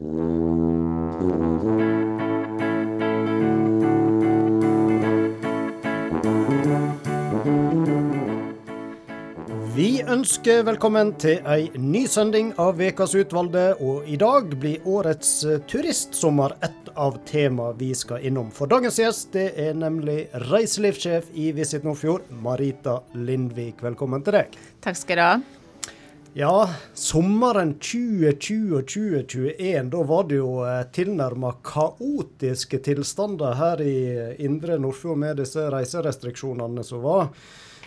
Vi ønsker velkommen til ei ny sending av Vekas utvalgte, og i dag blir årets eh, turistsommer et av temaene vi skal innom. For dagens gjest det er nemlig reiselivssjef i Visit Nordfjord, Marita Lindvik. Velkommen til deg. Takk skal du ha. Ja, sommeren 2020 og 2021, da var det jo eh, tilnærma kaotiske tilstander her i indre Nordfjord med disse reiserestriksjonene som var.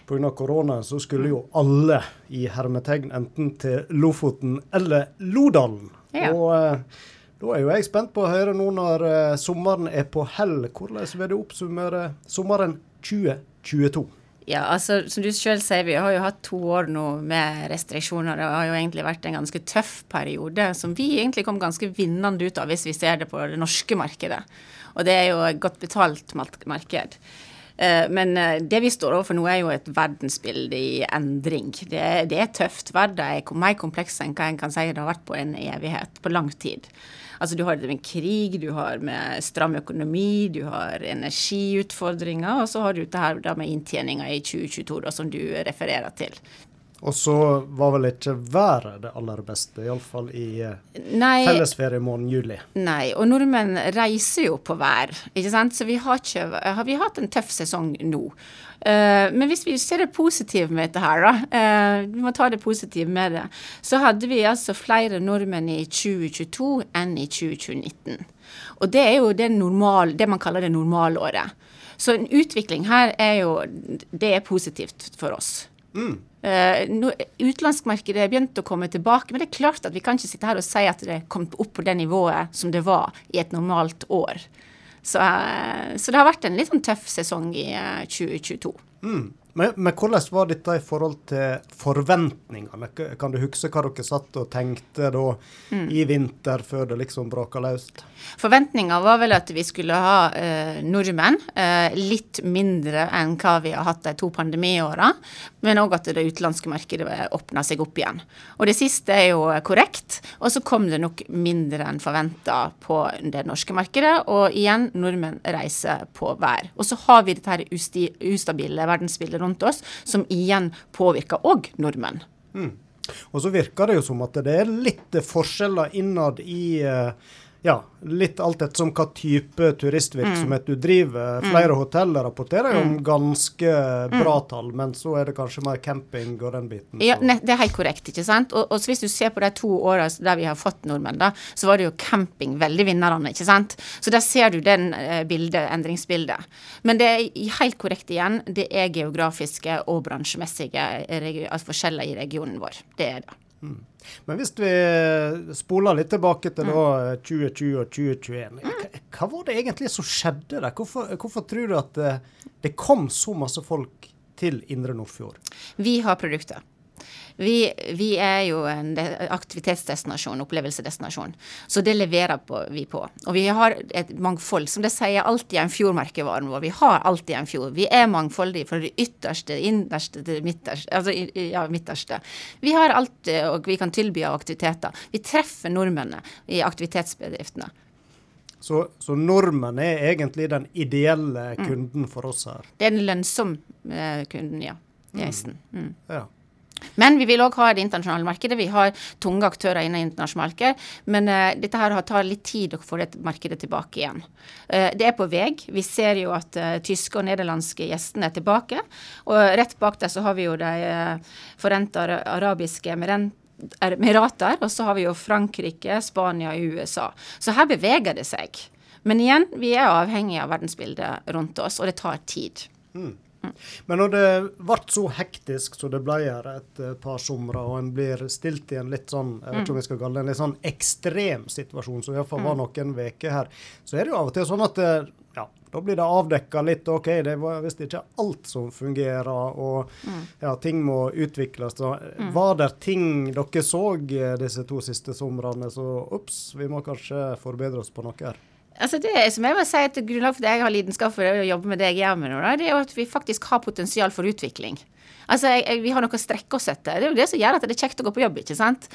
Pga. korona så skulle jo alle i hermetegn enten til Lofoten eller Lodalen. Ja. Og eh, da er jo jeg spent på å høre nå når eh, sommeren er på hell. Hvordan vil du oppsummere sommeren 2022? Ja, altså som du selv sier, vi har jo hatt to år nå med restriksjoner. Det har jo egentlig vært en ganske tøff periode som vi egentlig kom ganske vinnende ut av, hvis vi ser det på det norske markedet. Og det er jo et godt betalt marked. Eh, Men eh, det vi står overfor nå, er jo et verdensbilde i endring. Det, det er tøft. Verden er mer kompleks enn hva en kan si det har vært på en evighet, på lang tid. Altså Du har det med krig, du har med stram økonomi, du har energiutfordringer, og så har du det her med inntjeninga i 2022, da, som du refererer til. Og så var vel ikke været det aller beste, iallfall i i Nei, fellesferiemåneden juli. Nei, og nordmenn reiser jo på vær, ikke sant. Så vi har, ikke, har vi hatt en tøff sesong nå. Uh, men hvis vi ser det positive med dette her, da, Uh, vi må ta det positive med det, så hadde vi altså flere nordmenn i 2022 enn i 2019. Og det er jo det, normal, det man kaller det normalåret. Så en utvikling her er jo Det er positivt for oss. Eh, nå, Utenlandskmarkedet er begynt å komme tilbake, men det er klart at vi kan ikke sitte her og si at det kom opp på det nivået som det var i et normalt år. Så, eh, så det har vært en litt sånn tøff sesong i eh, 2022. Men, men hvordan var dette i forhold til forventningene? Kan du huske hva dere satt og tenkte da i vinter, før det liksom braka løst? Forventninga var vel at vi skulle ha eh, nordmenn eh, litt mindre enn hva vi har hatt de to pandemiåra, men òg at det utenlandske markedet åpna seg opp igjen. Og det siste er jo korrekt, og så kom det nok mindre enn forventa på det norske markedet, og igjen, nordmenn reiser på vær. Og så har vi dette her ustabile verdensbildet rundt oss, som igjen påvirker òg nordmenn. Og så virker det jo som at det er litt forskjeller innad i eh, ja, litt alt etter som hva type turistvirksomhet du driver. Flere hoteller rapporterer jo om ganske bra tall, men så er det kanskje mer camping og den biten. Ja, så- ne, det er helt korrekt. ikke sant? Og, og så hvis du ser på de to åra der vi har fått nordmenn, da, så var det jo camping veldig vinnerne. ikke sant? Så der ser du den eh, bildet, endringsbildet. Men det er helt korrekt igjen. Det er geografiske og bransjemessige altså forskjeller i regionen vår. Det er det. Men hvis vi spoler litt tilbake til da 2020 og 2021, hva, hva var det egentlig som skjedde der? Hvorfor, hvorfor tror du at det, det kom så masse folk til Indre Nordfjord? Vi har produkter. Vi, vi er jo en aktivitetsdestinasjon, opplevelsesdestinasjon. Så det leverer på, vi på. Og vi har et mangfold. Som det sier alltid en fjordmerkevaren vår. Vi har alltid en fjord. Vi er mangfoldige fra det ytterste, innerste til det midterste. Altså i- i- ja, midterste. Vi har alt eh, og vi kan tilby av aktiviteter. Vi treffer nordmennene i aktivitetsbedriftene. Så, så nordmenn er egentlig den ideelle kunden for oss her. Det er den lønnsom eh, kunden, ja. Gjesten. Mm. Ja. Men vi vil òg ha det internasjonale markedet. Vi har tunge aktører innen internasjonalt marked. Men uh, dette her tar litt tid å få det markedet tilbake igjen. Uh, det er på vei. Vi ser jo at uh, tyske og nederlandske gjestene er tilbake. Og rett bak der så har vi jo de forente arabiske emeren- emirater. Og så har vi jo Frankrike, Spania og USA. Så her beveger det seg. Men igjen, vi er avhengig av verdensbildet rundt oss, og det tar tid. Men når det ble så hektisk som det ble her et eh, par somre, og en blir stilt i en litt sånn jeg vet ikke om jeg skal kalle det en litt sånn ekstrem situasjon, som iallfall var noen uker her, så er det jo av og til sånn at eh, ja, da blir det avdekka litt. OK, det var visst ikke alt som fungerer, og ja, ting må utvikles. Så, Var det ting dere så eh, disse to siste somrene, så ops, vi må kanskje forbedre oss på noe her? Altså det som jeg må si at Grunnlaget for det jeg har lidenskap for å jobbe med det jeg gjør med nå, det er jo at vi faktisk har potensial for utvikling. Altså, jeg, jeg, Vi har noe å strekke oss etter. Det er jo det som gjør at det er kjekt å gå på jobb. ikke sant?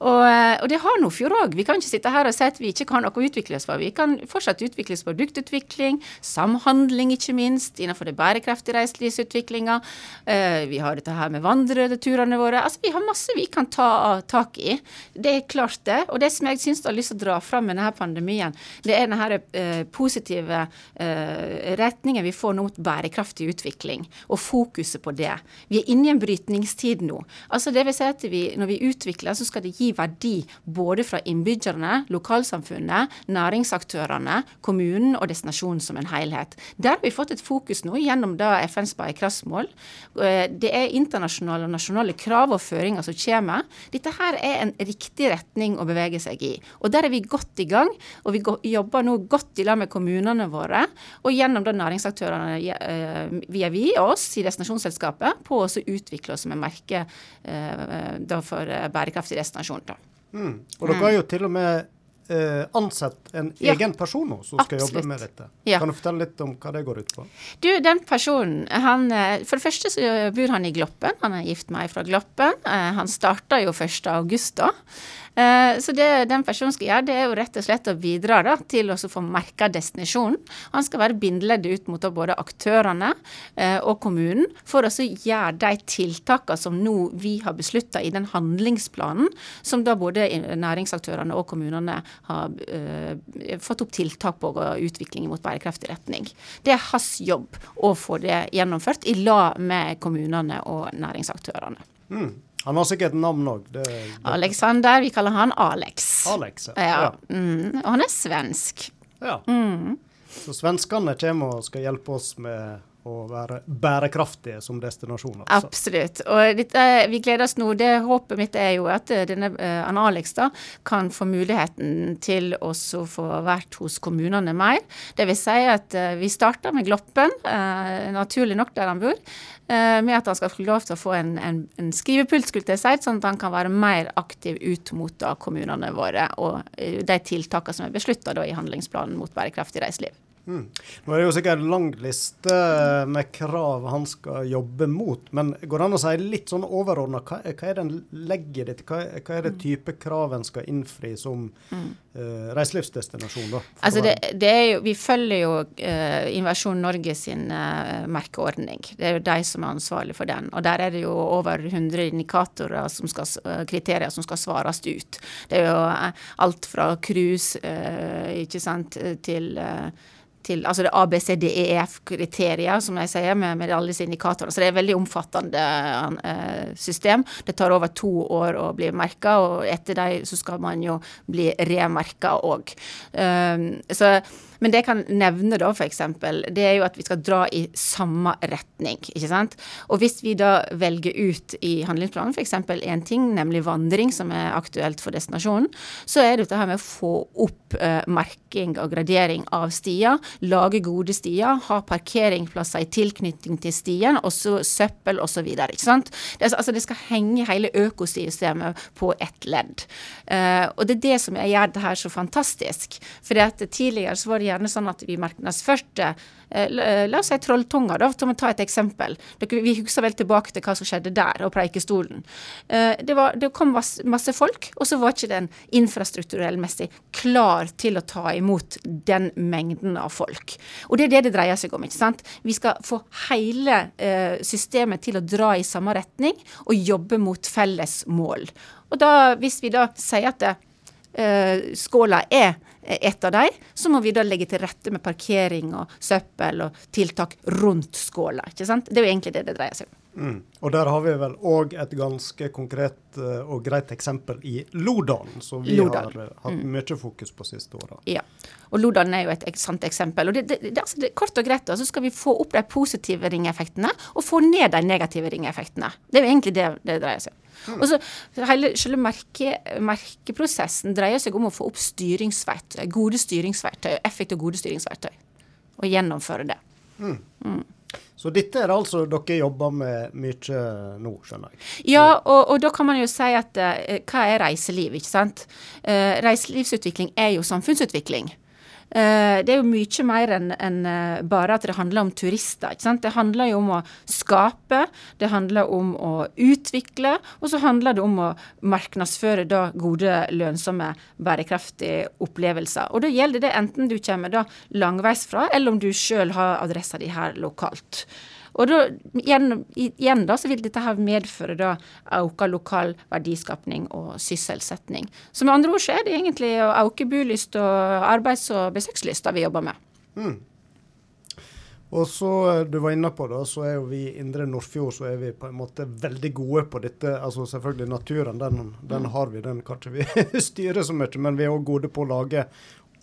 Og, eh, og det har Nordfjord òg. Vi kan ikke sitte her og si at vi ikke kan noe å utvikle oss for. Vi kan fortsatt utvikles produktutvikling, samhandling ikke minst, innenfor det bærekraftige reiselivsutviklinga. Uh, vi har dette her med vandreturene våre. Altså, Vi har masse vi kan ta tak i. Det er klart det. Og det som jeg syns har lyst til å dra fram med denne pandemien, det er denne uh, positive uh, retningen vi får nå mot bærekraftig utvikling, og fokuset på det. Vi er inne i en brytningstid nå. Altså det vil si at vi, Når vi utvikler, så skal det gi verdi både fra innbyggerne, lokalsamfunnet, næringsaktørene, kommunen og destinasjonen som en helhet. Der har vi fått et fokus nå gjennom da FNs bærekraftsmål. Eh, det er internasjonale og nasjonale krav og føringer som kommer. Dette her er en riktig retning å bevege seg i. Og Der er vi godt i gang. Og vi jobber nå godt i lag med kommunene våre og gjennom da næringsaktørene eh, via vi og oss i destinasjonsselskapet på å utvikle oss som et merke eh, for bærekraftig destinasjon. Da. Mm. Og dere har jo til og med eh, ansatt en ja. egen person nå som skal Absolutt. jobbe med dette. Ja. Kan du fortelle litt om hva det går ut på? Du, den personen, han eh, For det første så bor han i Gloppen. Han er gift med ei fra Gloppen. Eh, han starta jo 1.8 da. Eh, så det den personen skal gjøre, det er jo rett og slett å bidra da, til å få merka destinasjonen. Han skal være bindeleddet ut mot både aktørene eh, og kommunen for å gjøre de tiltakene som nå vi har beslutta i den handlingsplanen, som da både næringsaktørene og kommunene har uh, fått opp tiltak på og utvikling mot bærekraftig retning. Det er hans jobb å få det gjennomført i lag med kommunene og næringsaktørene. Mm. Han har sikkert navn òg. Alexander. Vi kaller han Alex. Alex, ja. ja. Mm, og han er svensk. Ja. Mm. Så svenskene kommer og skal hjelpe oss med å være bærekraftige som destinasjon. Altså. Absolutt. Og dette, vi gleder oss nå. Det Håpet mitt er jo at denne uh, Anne Alex da, kan få muligheten til å få vært hos kommunene mer. Vil si at vi starter med Gloppen, uh, naturlig nok der han bor. Eh, med at han skal få lov til å få en, en, en skrivepult, skulle jeg si, sånn at han kan være mer aktiv ut mot da, kommunene våre og eh, de tiltakene som er beslutta i handlingsplanen mot bærekraftig reiseliv. Mm. Nå er det jo sikkert en lang liste med krav han skal jobbe mot, men går det an å si litt sånn overordna, hva, hva, er det en legger ditt, hva, hva, er det type krav en skal innfri som mm. uh, reiselivsdestinasjon? da? Altså det, det, jo, Vi følger jo uh, Invasjon Norge sin uh, merkeordning. Det er jo de som er ansvarlig for den. Og der er det jo over 100 indikatorer, som skal, kriterier som skal svares ut. Det er jo alt fra cruise ikke sant, til til altså det ABCDEF-kriterier, som jeg sier, med, med alle disse indikatorene. Så det er et veldig omfattende uh, system. Det tar over to år å bli merka, og etter det så skal man jo bli remerka òg. Uh, så men det jeg kan nevne, da, f.eks., det er jo at vi skal dra i samme retning. ikke sant? Og hvis vi da velger ut i handlingsplanen f.eks. én ting, nemlig vandring, som er aktuelt for destinasjonen, så er det dette med å få opp uh, merking og gradering av stier, lage gode stier, ha parkeringsplasser i tilknytning til stien, også søppel osv. Det, altså, det skal henge hele økosystemet på ett ledd. Uh, og det er det som gjør det her så fantastisk. For tidligere så var det gjerne sånn at vi markedsførte eh, La oss si Trolltunga, da, for å ta et eksempel. Vi husker vel tilbake til hva som skjedde der, og Preikestolen. Eh, det, var, det kom masse folk, og så var ikke den infrastrukturellmessig klar til å ta imot den mengden av folk. Og det er det det dreier seg om. ikke sant? Vi skal få hele eh, systemet til å dra i samme retning og jobbe mot felles mål. Og da, hvis vi da sier at det, skåla er et av de, så må vi da legge til rette med parkering og søppel og tiltak rundt skåla. ikke sant? Det er jo egentlig det det dreier seg om. Mm. Og der har vi vel òg et ganske konkret uh, og greit eksempel i Lodalen, som vi Lodal. har uh, hatt mm. mye fokus på siste åra. Ja, og Lodalen er jo et sant eksempel. og det, det, det, altså, Kort og greit så skal vi få opp de positive ringeffektene og få ned de negative ringeffektene. Det er jo egentlig det det dreier seg om. Mm. Og så hele Selve merke, merkeprosessen dreier seg om å få opp styringsverktøy, gode styringsverktøy, effektive og gode styringsverktøy. Og gjennomføre det. Mm. Så dette er altså dere jobber med mye nå, skjønner jeg? Ja, og, og da kan man jo si at uh, hva er reiseliv, ikke sant? Uh, reiselivsutvikling er jo samfunnsutvikling. Eh, det er jo mye mer enn en, eh, bare at det handler om turister. ikke sant? Det handler jo om å skape, det handler om å utvikle, og så handler det om å markedsføre da gode, lønnsomme, bærekraftige opplevelser. Og da gjelder det enten du kommer da langveisfra, eller om du sjøl har adressa di her lokalt. Og da, igjen, igjen, da, så vil dette her medføre da auka lokal verdiskapning og sysselsetting. Så med andre ord så er det egentlig å auke bolyst og arbeids- og besøkslyst vi jobber med. Mm. Og så eh, du var inne på det, så er jo vi i Indre Nordfjord så er vi på en måte veldig gode på dette. Altså selvfølgelig naturen, den, den mm. har vi, den kan ikke vi styre så mye. Men vi er òg gode på å lage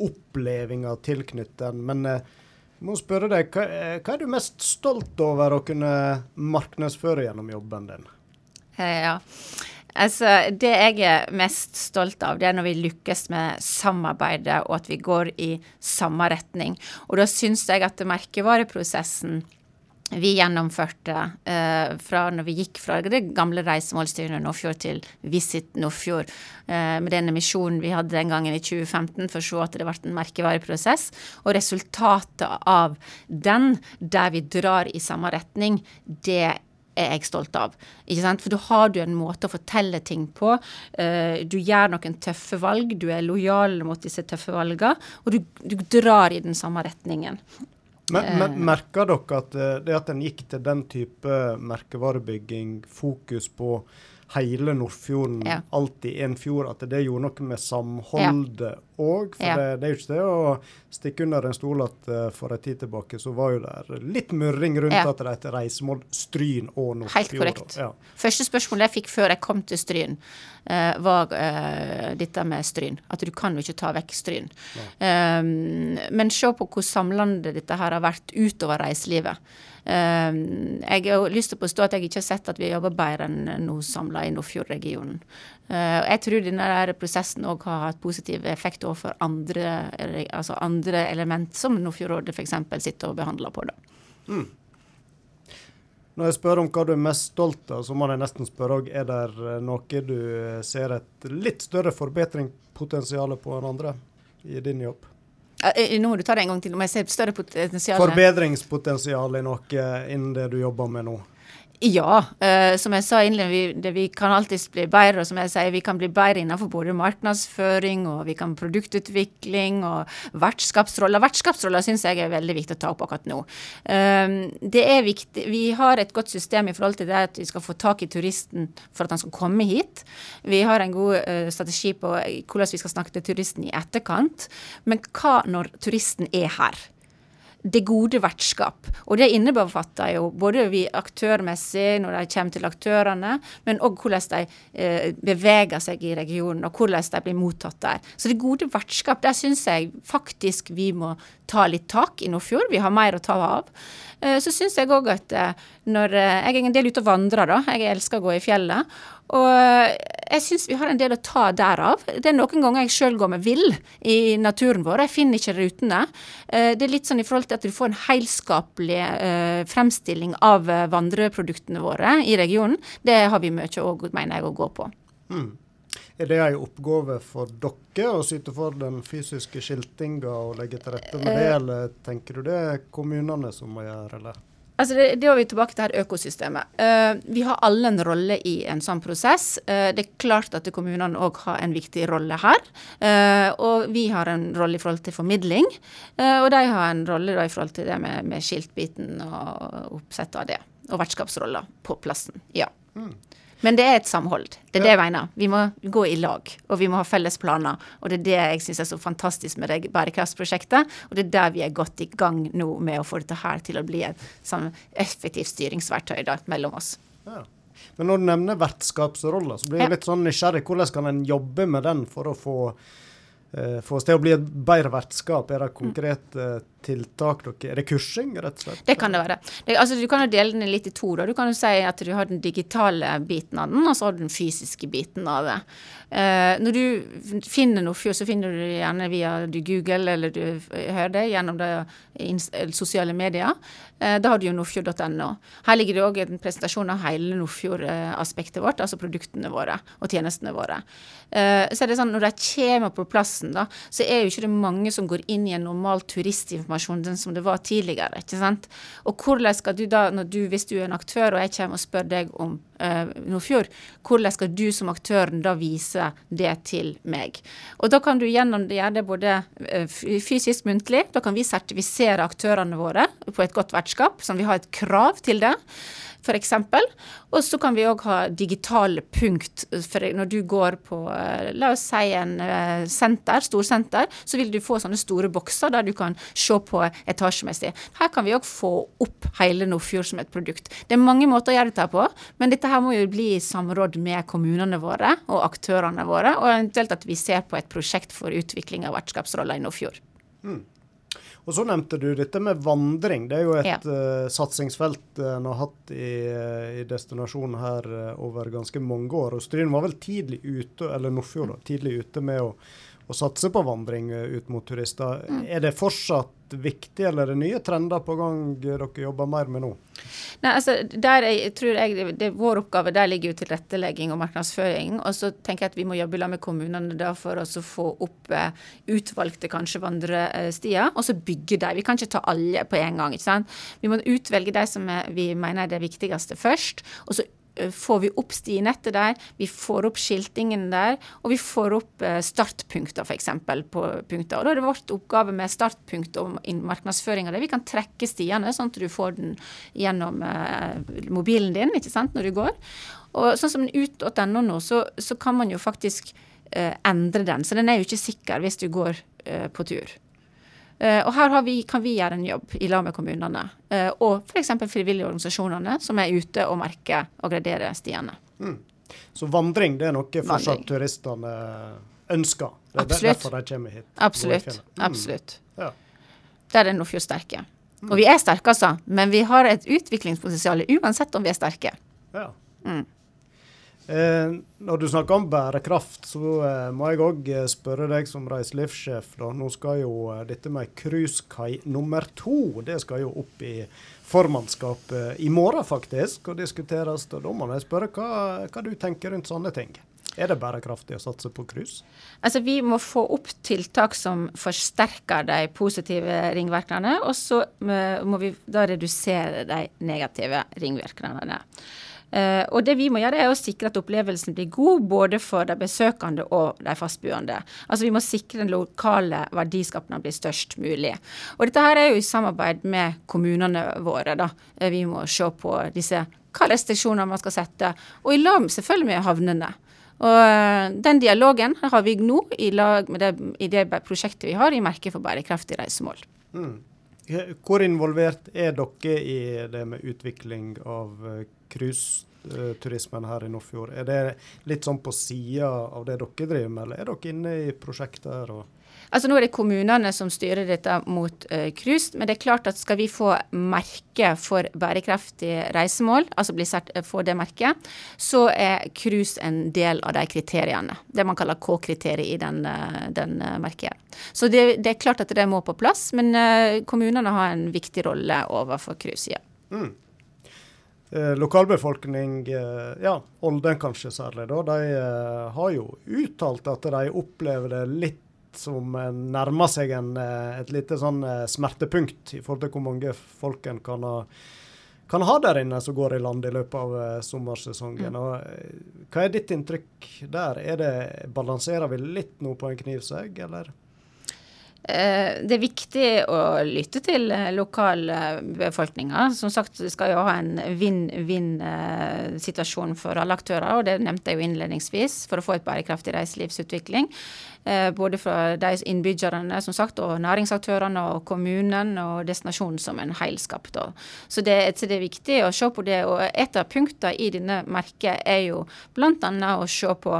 opplevelser tilknyttet den. Men eh, må spørre deg, hva, eh, hva, er du mest stolt over å kunne markedsføre gjennom jobben din? Eh, ja, altså Det jeg er mest stolt av, det er når vi lykkes med samarbeidet, og at vi går i samme retning. Og da syns jeg at merkevareprosessen vi gjennomførte eh, fra når vi gikk fra det gamle reisemålstyret Nordfjord til Visit Nordfjord, eh, med denne misjonen vi hadde den gangen i 2015 for å se at det ble en merkevareprosess. Og resultatet av den, der vi drar i samme retning, det er jeg stolt av. Ikke sant? For da har du en måte å fortelle ting på. Uh, du gjør noen tøffe valg, du er lojal mot disse tøffe valgene, og du, du drar i den samme retningen. Men, men eh. Merker dere at eh, det at en gikk til den type merkevarebygging, fokus på hele Nordfjorden, ja. alltid én fjord, at det gjorde noe med samholdet òg. For ja. det, det, er jo ikke det å stikke under en stol at uh, for en tid tilbake så var jo det litt murring rundt ja. at det heter reisemål Stryn og Nordfjord. Helt korrekt. Ja. Første spørsmål jeg fikk før jeg kom til Stryn, uh, var uh, dette med Stryn. At du kan jo ikke ta vekk Stryn. Um, men se på hvor samlende dette her har vært utover reiselivet. Um, jeg har lyst til å påstå at jeg ikke har sett at vi jobber bedre enn nå samla i Nordfjordregionen. Uh, jeg tror denne prosessen òg har hatt positiv effekt overfor andre, altså andre element som Nordfjordrådet f.eks. sitter og behandler på. Da. Mm. Når jeg spør om hva du er mest stolt av, så må jeg nesten spørre òg er det noe du ser et litt større forbedringspotensial på enn andre i din jobb? Eh, nå må du ta det en gang til. Om jeg ser større potensial Forbedringspotensial i noe innen det du jobber med nå? Ja, uh, som jeg sa innledningsvis, vi, vi, kan alltids bli bedre. Og som jeg sier, vi kan bli bedre innenfor både markedsføring og vi kan produktutvikling og vertskapsroller. Vertskapsroller syns jeg er veldig viktig å ta opp akkurat nå. Um, det er viktig. Vi har et godt system i forhold til det at vi skal få tak i turisten for at han skal komme hit. Vi har en god uh, strategi på hvordan vi skal snakke til turisten i etterkant. Men hva når turisten er her? Det gode vertskap. Og det innebefatter jo både vi aktørmessig når de kommer til aktørene, men òg hvordan de eh, beveger seg i regionen, og hvordan de blir mottatt der. Så det gode vertskap, der syns jeg faktisk vi må ta litt tak i Nordfjord. Vi har mer å ta av. Eh, så syns jeg òg at eh, når eh, Jeg er en del ute og vandrer, da. Jeg elsker å gå i fjellet. Og jeg syns vi har en del å ta derav. Det er noen ganger jeg sjøl går meg vill i naturen vår. Jeg finner ikke rutene. Det er litt sånn i forhold til at du får en helskapelig fremstilling av vandreproduktene våre i regionen. Det har vi mye òg, mener jeg, å gå på. Mm. Er det en oppgave for dere å syte for den fysiske skiltinga og legge til rette med det, eller tenker du det er kommunene som må gjøre, eller? Altså det, det er vi tilbake til her økosystemet. Uh, vi har alle en rolle i en sånn prosess. Uh, det er klart at kommunene òg har en viktig rolle her. Uh, og vi har en rolle i forhold til formidling. og de har en rolle da, i forhold til det med, med skiltbiten og oppsett av det. Og vertskapsroller på plassen. Ja. Mm. Men det er et samhold. Det er det jeg mener. Vi må gå i lag, og vi må ha felles planer. Og det er det jeg syns er så fantastisk med det bærekraftsprosjektet. Og det er der vi er godt i gang nå med å få dette her til å bli et sånn effektivt styringsverktøy da, mellom oss. Ja. Men når du nevner vertskapsrollen, så blir jeg litt sånn nysgjerrig. Hvordan kan en jobbe med den for å få, få oss til å bli et bedre vertskap? Er det konkrete uh, tiltak Er det kursing, rett og slett? Det kan det være. Det, altså, du kan jo dele den litt i to. Da. Du kan jo si at du har den digitale biten av den, og så har du den fysiske biten av det. Uh, når du finner Nordfjord, så finner du det gjerne via du Google eller du hører det gjennom det sosiale medier. Uh, da har du jo nordfjord.no. Her ligger det òg en presentasjon av hele Nordfjord-aspektet vårt, altså produktene våre og tjenestene våre. Uh, så er det sånn når de kommer på plass prosessen, da, så er jo ikke det mange som går inn i en normal turistinformasjon, den som det var tidligere. ikke sant? Og hvordan skal du da, når du, hvis du er en aktør og jeg kommer og spør deg om Nordfjord, hvordan skal du som aktøren da vise det til meg? Og da kan du gjennom det gjøre det både uh, fysisk muntlig, da kan vi sertifisere aktørene våre på et godt vertskap, som vi har et krav til det f.eks. Og så kan vi òg ha digitale punkt. For når du går på eh, la oss si en eh, senter, storsenter, så vil du få sånne store bokser der du kan se på etasjemessig. Her kan vi òg få opp hele Nordfjord som et produkt. Det er mange måter å gjøre dette på, men dette her må jo bli i samråd med kommunene våre og aktørene våre, og eventuelt at vi ser på et prosjekt for utvikling av vertskapsroller i Nordfjord. Mm. Og så nevnte du dette med vandring. Det er jo et ja. uh, satsingsfelt uh, en har hatt i, uh, i destinasjonen her over ganske mange år. Og Stryn var vel tidlig ute, eller Nordfjord, tidlig ute med å å satse på vandring eh, ut mot turister. Mm. Er det fortsatt viktig, eller er det nye trender på gang dere jobber mer med nå? Nei, altså, der jeg, tror jeg det, det, Vår oppgave der ligger jo tilrettelegging og markedsføring. Og så tenker jeg at vi må jobbe med kommunene da for å få opp eh, utvalgte kanskje vandrestier, og så bygge dem. Vi kan ikke ta alle på en gang. ikke sant? Vi må utvelge de som er, vi mener er det viktigste først. og så får vi opp stinettet der, vi får opp skiltingen der, og vi får opp eh, startpunkter f.eks. på punkter. Og Da er det vårt oppgave med startpunkt og markedsføring av det. Vi kan trekke stiene, sånn at du får den gjennom eh, mobilen din ikke sant, når du går. Og sånn som ut.no nå, så, så, kan man jo faktisk eh, endre den. Så den er jo ikke sikker hvis du går eh, på tur. Uh, og her vi, kan vi gjøre en jobb i lag med kommunene, uh, og f.eks. frivillige organisasjonene som er ute og merker og graderer stiene. Mm. Så vandring det er noe fortsatt turistene ønsker? Det er Absolutt. derfor de kommer hit? Absolutt. Mm. Absolutt. Ja. Der er Nordfjord sterke. Mm. Og vi er sterke, altså, men vi har et utviklingspotensial uansett om vi er sterke. Ja. Mm. Eh, når du snakker om bærekraft, så eh, må jeg òg eh, spørre deg som reiselivssjef. Nå skal jo eh, dette med cruisekai nummer to det skal jo opp i formannskapet i morgen, faktisk, og diskuteres. Og da må jeg spørre hva, hva du tenker rundt sånne ting. Er det bærekraftig å satse på cruise? Altså, vi må få opp tiltak som forsterker de positive ringvirkningene, og så eh, må vi da redusere de negative ringvirkningene. Uh, og det vi må gjøre, er å sikre at opplevelsen blir god både for de besøkende og de fastboende. Altså Vi må sikre den lokale verdiskapningen blir størst mulig. Og dette her er jo i samarbeid med kommunene våre. da. Uh, vi må se på disse hva restriksjoner man skal sette, og i lag selvfølgelig med havnene. Og uh, Den dialogen har vi nå i lag med det, i det prosjektet vi har i Merket for bærekraftig reisemål. Mm. Hvor involvert er dere i det med utvikling av cruiseturismen her i Nordfjord. Er det litt sånn på sida av det dere driver med, eller er dere inne i prosjekter? og Altså Nå er det kommunene som styrer dette mot uh, men det er klart at skal vi få merke for bærekraftige reisemål, altså bli sert, få det merket, så er cruise en del av de kriteriene. Det man kaller K-kriteriet i den, uh, den uh, merket. Så det, det, er klart at det må på plass, men kommunene har en viktig rolle overfor cruise. Ja. Mm eh, lokalbefolkning, eh, ja, Olden kanskje særlig, da, de eh, har jo uttalt at de opplever det litt som nærmer seg en, et lite sånn smertepunkt i forhold til hvor mange folk en kan ha, kan ha der inne som går i land i løpet av sommersesongen. Mm. Og, hva er ditt inntrykk der? Er det, balanserer vi litt nå på en knivsegg, eller? Eh, det er viktig å lytte til eh, lokalbefolkninga. Som sagt, vi skal jo ha en vinn-vinn-situasjon eh, for alle aktører, og det nevnte jeg jo innledningsvis, for å få et bærekraftig reiselivsutvikling. Både fra de innbyggerne som sagt, og næringsaktørene og kommunen og destinasjonen som en heilskap. Da. Så det, så det, er viktig å se på det. Og et av punktene i denne merket er jo bl.a. å se på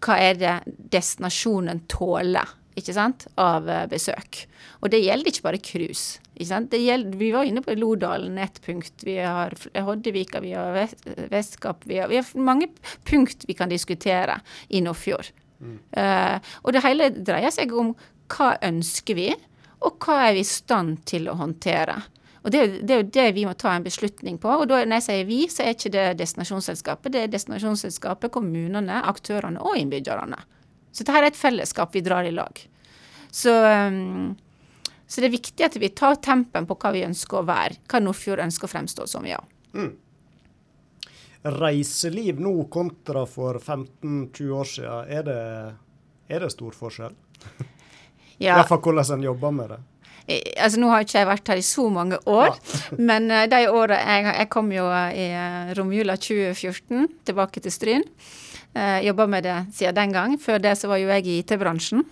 hva er det destinasjonen tåler ikke sant, av eh, besøk. Og det gjelder ikke bare cruise. vi var inne på Lodalen ett punkt. Vi har Hoddevika, vi har Vestkapp. Vi har, vi har, mange punkt vi kan diskutere i Nordfjord. Mm. Uh, og det hele dreier seg om hva ønsker vi, og hva er vi i stand til å håndtere. Og det, det, er jo det vi må ta en beslutning på. Og da, når jeg sier vi, så er ikke det destinasjonsselskapet. Det er destinasjonsselskapet, kommunene, aktørene og innbyggerne. Så dette er et fellesskap vi drar i lag. Så, um, så det er viktig at vi tar tempen på hva vi ønsker å være. Hva Nordfjord ønsker å fremstå som, ja. Mm. Reiseliv nå kontra for 15-20 år siden, er det, er det stor forskjell? Ja. Iallfall hvordan en jobber med det. Altså, nå har ikke jeg vært her i så mange år, ja. men uh, de åra jeg, jeg, kom jo i uh, romjula 2014 tilbake til Stryn. Uh, Jobba med det siden den gang. Før det så var jo jeg i IT-bransjen.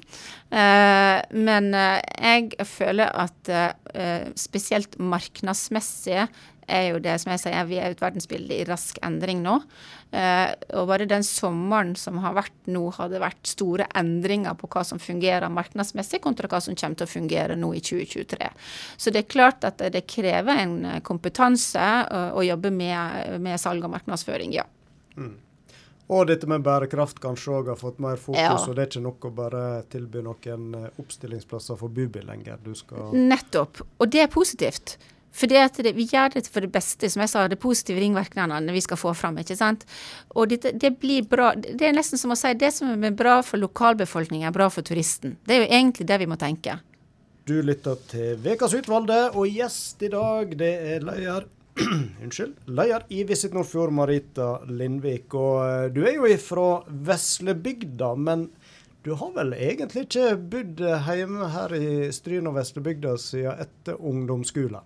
Eh, men uh, jeg føler at spesielt marknadsmessig er jo det som jeg sier, vi er et verdensbilde i rask endring nå. Eh, og bare den sommeren som har vært nå, har det vært store endringer på hva som fungerer markedsmessig, kontra hva som kommer til å fungere nå i 2023. Så det er klart at det krever en kompetanse å, å jobbe med, med, salg og markedsføring, ja. Mm. Og dette med bærekraft kanskje òg har fått mer fokus, ja. og det er ikke nok å bare tilby noen eh, oppstillingsplasser for bubil lenger. Du skal Nettopp. Og det er positivt. For det, vi gjør det for det beste, som jeg sa, det positive ringvirkningene vi skal få fram. ikke sant? Og det, det, blir bra. Det er nesten som å si det som er bra for lokalbefolkningen, er bra for turisten. Det er jo egentlig det vi må tenke. Du lytter til Vekas utvalgte, og gjest i dag, det er leder Unnskyld. Leder i Visit Nordfjord, Marita Lindvik. Og eh, du er jo ifra Veslebygda, men du har vel egentlig ikke bodd hjemme her i Stryn og Veslebygda siden etter ungdomsskolen?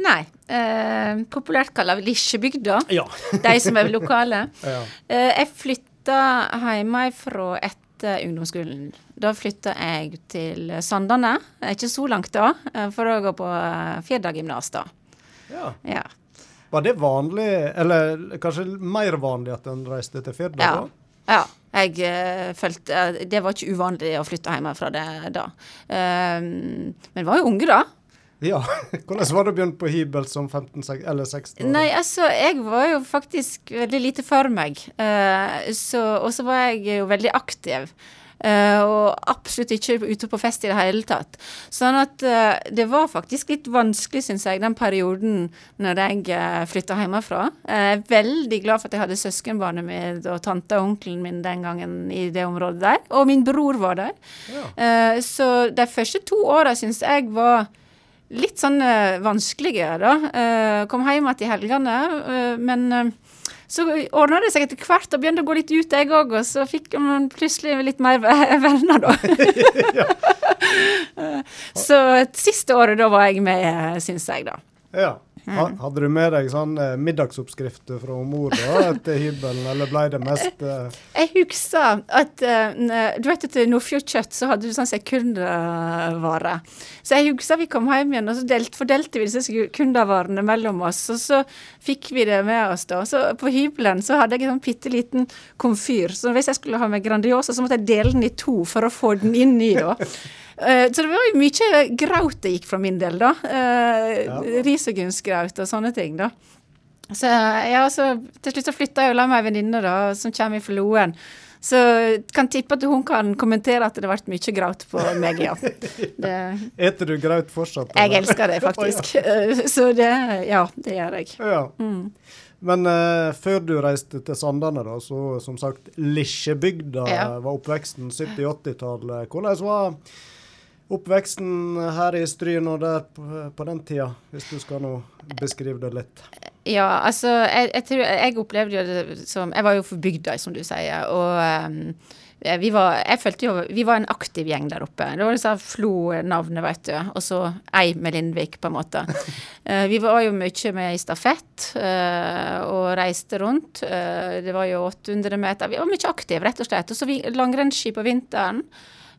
Nei. Eh, populært vi Lisjebygda. Ja. de som er lokale. Ja. Eh, jeg flytta hjemmefra etter ungdomsskolen. Da flytta jeg til Sandane, ikke så langt da, eh, for å gå på eh, Firda gymnas da. Ja. ja. Var det vanlig, eller kanskje mer vanlig at en reiste til Firda ja. da? Ja. Jeg uh, følte uh, Det var ikke uvanlig å flytte hjemmefra det da. Uh, men var jo unge da. Ja, Hvordan var det å begynne på hybel som 15 eller 16 år? Nei, altså, jeg var jo faktisk veldig lite for meg. Uh, og så var jeg jo veldig aktiv. Uh, og absolutt ikke ute på fest i det hele tatt. Sånn at uh, det var faktisk litt vanskelig, syns jeg, den perioden når jeg uh, flytta hjemmefra. Jeg er veldig glad for at jeg hadde søskenbarnet mitt og tante og onkelen min den gangen i det området der. Og min bror var der. Ja. Så de første to åra syns jeg var litt sånn vanskelige, da. Kom hjem igjen i helgene, men så ordna det seg etter hvert og begynte å gå litt ut, jeg òg. Og så fikk man plutselig litt mer venner, da. så siste året, da var jeg med, syns jeg, da. Ja. Mm. Hadde du med deg sånn eh, middagsoppskrifter fra mor da, etter hybelen, eller ble det mest eh... Jeg husker at uh, Du vet at i Nordfjord Kjøtt så hadde du sånn sekundervare. Så jeg husker vi kom hjem igjen, og så delt, fordelte vi disse sekundervarene mellom oss. Og så fikk vi det med oss da. Så på hybelen så hadde jeg en sånn bitte liten komfyr. Så hvis jeg skulle ha med Grandiosa, så måtte jeg dele den i to for å få den inn i, da. Uh, så det var jo mye graut det gikk fra min del, da. Uh, ja. Risegrynsgraut og sånne ting, da. Så ja, så til slutt så flytta jeg og la meg ei venninne da, som kommer fra Loen. Så kan tippe at hun kan kommentere at det har vært mye graut på meg, ja. Det, Eter du graut fortsatt? Eller? Jeg elsker det, faktisk. oh, ja. Så det, ja, det gjør jeg. Ja. Mm. Men uh, før du reiste til Sandane, da, så som sagt Lisjebygda ja. var oppveksten 70-80-tallet. Hvordan var oppveksten her i Stryn og der på, på, den tida, hvis du skal nå beskrive det litt? Ja, altså, jeg, jeg, tror, jeg opplevde det som Jeg var jo for bygda, som du sier. og um, vi var, jeg følte jo, vi var en aktiv gjeng der oppe. Det var liksom Flo-navnet, vet du. Og så ei med Lindvik, på en måte. Uh, vi var jo mye med i stafett uh, og reiste rundt. Det var jo 800 meter. Vi var mye aktive, rett og slett. Og så langrennsski på vinteren.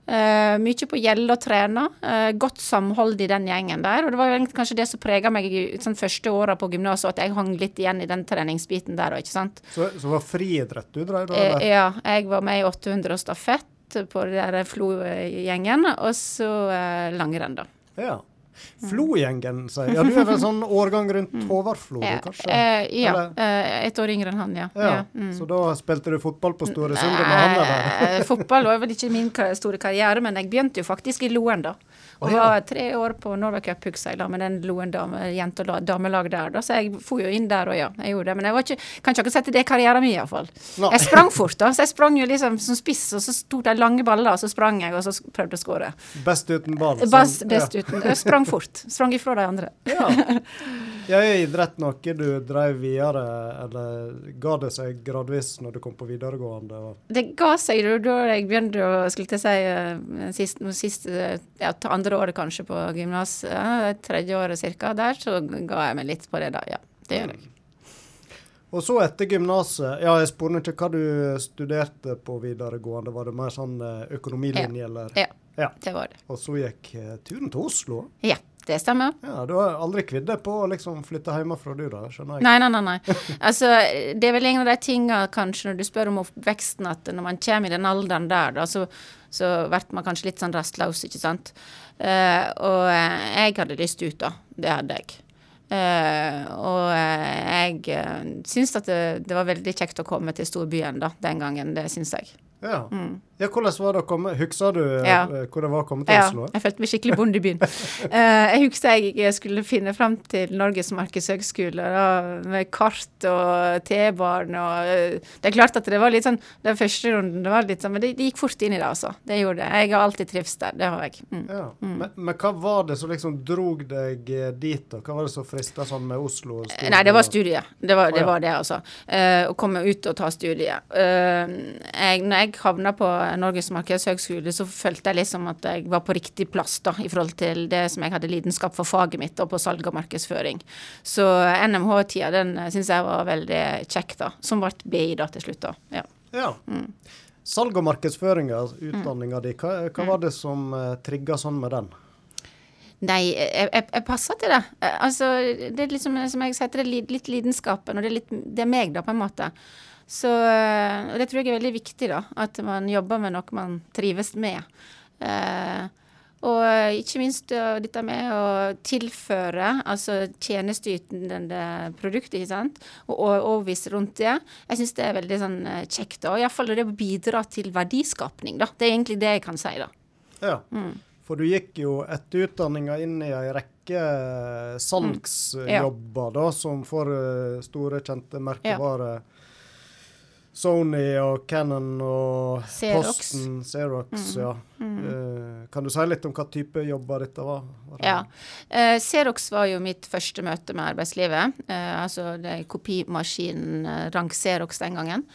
Uh, mye på gjelde og trene. Uh, godt samhold i den gjengen der. Og det var kanskje det som prega meg sånn, første åra på gymnaset, at jeg hang litt igjen i den treningsbiten der òg, ikke sant. Så, så var friidrett du drev da? Uh, ja, jeg var med i 800 og stafett på den der Flo-gjengen, og så langrenn, da. Ja. Flo-gjengen, sier Ja, du er vel sånn årgang rundt mm. Håvard Flo, kanskje? Eh, ja, eh, et år yngre enn han, ja. ja. mm. Så da spilte du fotball på Store Sunde med han der? Eh, fotball var vel ikke min store karriere, men jeg begynte jo faktisk i Loen, da. Og ja. var tre år på Norway Cup jeg, da, med den Loen dame, jente- og damelag der. da, Så jeg for jo inn der og ja, jeg gjorde det. Men jeg var ikke, kan ikke akkurat sette det i karrieren min, iallfall. Nei. Jeg sprang fort, da. Så jeg sprang jo liksom som spiss, og så tok de lange baller, og så sprang jeg, og så prøvde å skåre. Best uten ball. Best, Best, ja. uten Jeg sprang fort. Sprang ifra de andre. Ja. ja. Er idrett noe du drev videre, eller ga det seg gradvis når du kom på videregående? Det ga seg jo da jeg begynte å skulle til å si eh, sist, sist, eh, ja, andre året kanskje på gymnaset. Ja, tredje året cirka, der så ga jeg meg litt på det da, ja. Det gjør jeg. Og så etter gymnaset Ja, jeg spurte ikke hva du studerte på videregående. Var det mer sånn økonomilinje, økonomilinje, eller? Ja, Ja. det var det. Og så gikk eh, turen til Oslo? Ja, det stemmer. Ja, Du har aldri kvidd deg på å liksom flytte hjemmefra, du da? Skjønner jeg? Nei, nei, nei. nei. Altså, det er vel en av de tingene kanskje når du spør om oppveksten, at når man kommer i den alderen der, da, så, så blir man kanskje litt sånn rastløs, ikke sant. Uh, og eh, jeg hadde lyst ut, da. Det hadde jeg. Uh, og jeg uh, syns at det, det var veldig kjekt å komme til storbyen da, den gangen. Det syns jeg. Ja. Ja, hvordan var det å komme Husker du eh, Ja. hvor det var å komme til Ja, Oslo? jeg følte meg skikkelig bonde i byen. uh, jeg husker jeg skulle finne fram til Norges markedshøgskole med kart og T-barn og uh, Det er klart at det var litt sånn Den første runden det var litt sånn, men det, det gikk fort inn i det, altså. Det gjorde det. Jeg har alltid trivst der. Det har jeg. Mm. Ja. Men, men hva var det som liksom drog deg eh, dit, da? Hva var det som frista sånn med Oslo? og? Nei, det var studiet. Det var det, Å, ja. var det altså. Uh, å komme ut og ta studiet. Eh, jeg, når jeg havna på Norges markedshøgskole, så følte jeg liksom at jeg var på riktig plass da, i forhold til det som jeg hadde lidenskap for faget mitt, og på salg og markedsføring. Så NMH-tida, den syns jeg var veldig kjekk, da. Som ble BI da til slutt, da. Ja. Ja. Mm. Salg og markedsføring, av utdanninga di, hva, hva var det som uh, trigga sånn med den? Nei, jeg, jeg, jeg passer til det. Eh, Altså, det er liksom, som jeg sier, det er litt lidenskapen, og det er, litt, det er meg, da, på en måte. Så og det tror jeg er veldig viktig, da. At man jobber med noe man trives med. Eh, og ikke minst eh, dette med å tilføre, altså tjenesteytende produkt, ikke sant, og, og overbevise rundt det. Jeg syns det er veldig sånn eh, kjekt. Og iallfall det å bidra til verdiskapning, da. Det er egentlig det jeg kan si, da. Ja. Mm. For du gikk jo etter utdanninga inn i ei rekke eh, salgsjobber, da, som for store, kjente merkevarer. Sony og Cannon og Xerox. Posten, Xerox, ja. Eh, kan du si litt om hva type jobber dette var? Var det- Ja. Uh, Xerox var jo mitt første møte med arbeidslivet. Uh, altså det kopimaskinen uh, rank Xerox den gangen.